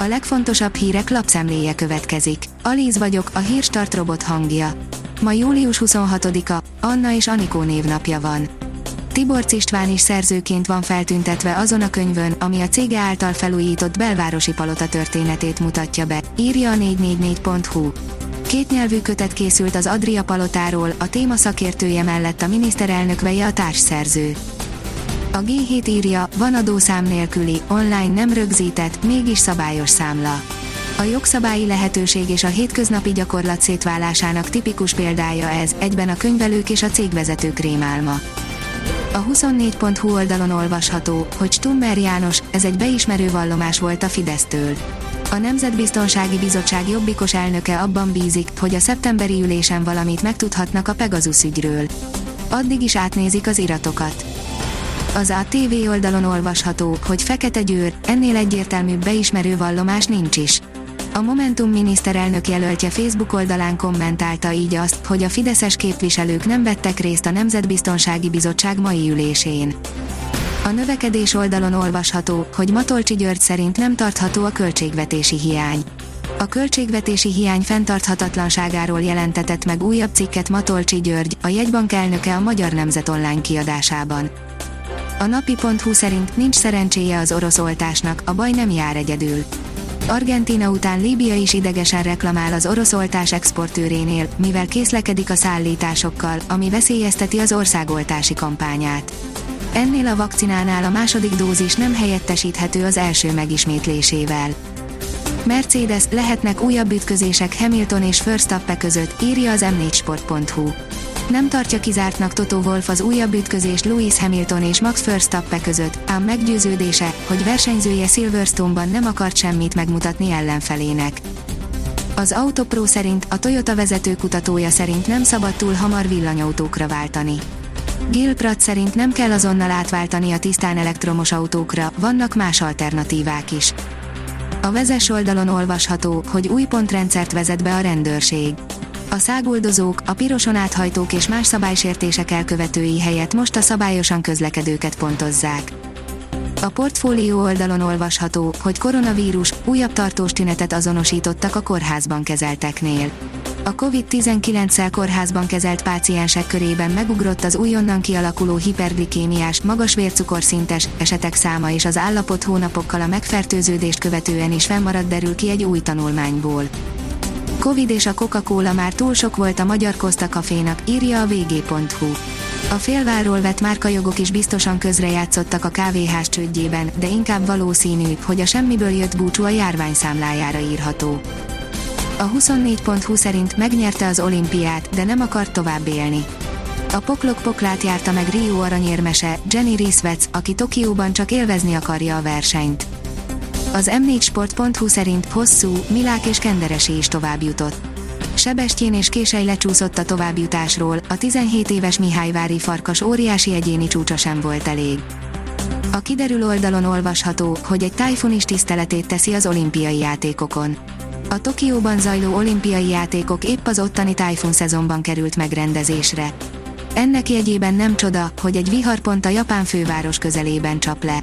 A legfontosabb hírek lapszemléje következik. Alíz vagyok, a hírstart robot hangja. Ma július 26-a, Anna és Anikó névnapja van. Tibor István is szerzőként van feltüntetve azon a könyvön, ami a cége által felújított belvárosi palota történetét mutatja be, írja a 444.hu. Kétnyelvű kötet készült az Adria palotáról, a téma szakértője mellett a miniszterelnök veje a társszerző. A G7 írja, van adószám nélküli, online nem rögzített, mégis szabályos számla. A jogszabályi lehetőség és a hétköznapi gyakorlat szétválásának tipikus példája ez, egyben a könyvelők és a cégvezetők rémálma. A 24.hu oldalon olvasható, hogy Stummer János, ez egy beismerő vallomás volt a Fidesztől. A Nemzetbiztonsági Bizottság jobbikos elnöke abban bízik, hogy a szeptemberi ülésen valamit megtudhatnak a Pegasus ügyről. Addig is átnézik az iratokat. Az ATV oldalon olvasható, hogy Fekete Győr, ennél egyértelműbb beismerő vallomás nincs is. A Momentum miniszterelnök jelöltje Facebook oldalán kommentálta így azt, hogy a fideszes képviselők nem vettek részt a Nemzetbiztonsági Bizottság mai ülésén. A növekedés oldalon olvasható, hogy Matolcsi György szerint nem tartható a költségvetési hiány. A költségvetési hiány fenntarthatatlanságáról jelentetett meg újabb cikket Matolcsi György, a jegybank elnöke a Magyar Nemzet online kiadásában. A napi.hu szerint nincs szerencséje az orosz oltásnak, a baj nem jár egyedül. Argentina után Líbia is idegesen reklamál az orosz oltás exportőrénél, mivel készlekedik a szállításokkal, ami veszélyezteti az országoltási kampányát. Ennél a vakcinánál a második dózis nem helyettesíthető az első megismétlésével. Mercedes, lehetnek újabb ütközések Hamilton és Verstappen között, írja az m4sport.hu. Nem tartja kizártnak Toto Wolff az újabb ütközést Lewis Hamilton és Max Verstappen között, ám meggyőződése, hogy versenyzője Silverstone-ban nem akart semmit megmutatni ellenfelének. Az Autopro szerint a Toyota vezető kutatója szerint nem szabad túl hamar villanyautókra váltani. Gil Pratt szerint nem kell azonnal átváltani a tisztán elektromos autókra, vannak más alternatívák is. A vezes oldalon olvasható, hogy új pontrendszert vezet be a rendőrség. A száguldozók, a piroson áthajtók és más szabálysértések elkövetői helyett most a szabályosan közlekedőket pontozzák. A portfólió oldalon olvasható, hogy koronavírus újabb tartós tünetet azonosítottak a kórházban kezelteknél. A COVID-19-szel kórházban kezelt páciensek körében megugrott az újonnan kialakuló hiperglikémiás, magas vércukorszintes esetek száma és az állapot hónapokkal a megfertőződést követően is fennmaradt derül ki egy új tanulmányból. Covid és a Coca-Cola már túl sok volt a magyar Costa kafénak, írja a vg.hu. A félvárról vett márkajogok is biztosan közrejátszottak a kávéház csődjében, de inkább valószínű, hogy a semmiből jött búcsú a járvány számlájára írható. A 24.hu szerint megnyerte az olimpiát, de nem akart tovább élni. A poklok poklát járta meg Rio aranyérmese, Jenny Risvec, aki Tokióban csak élvezni akarja a versenyt. Az m4sport.hu szerint hosszú, Milák és Kenderesi is tovább jutott. Sebestyén és Késely lecsúszott a továbbjutásról, a 17 éves Mihályvári farkas óriási egyéni csúcsa sem volt elég. A kiderül oldalon olvasható, hogy egy tájfun is tiszteletét teszi az olimpiai játékokon. A Tokióban zajló olimpiai játékok épp az ottani tájfun szezonban került megrendezésre. Ennek jegyében nem csoda, hogy egy viharpont a japán főváros közelében csap le.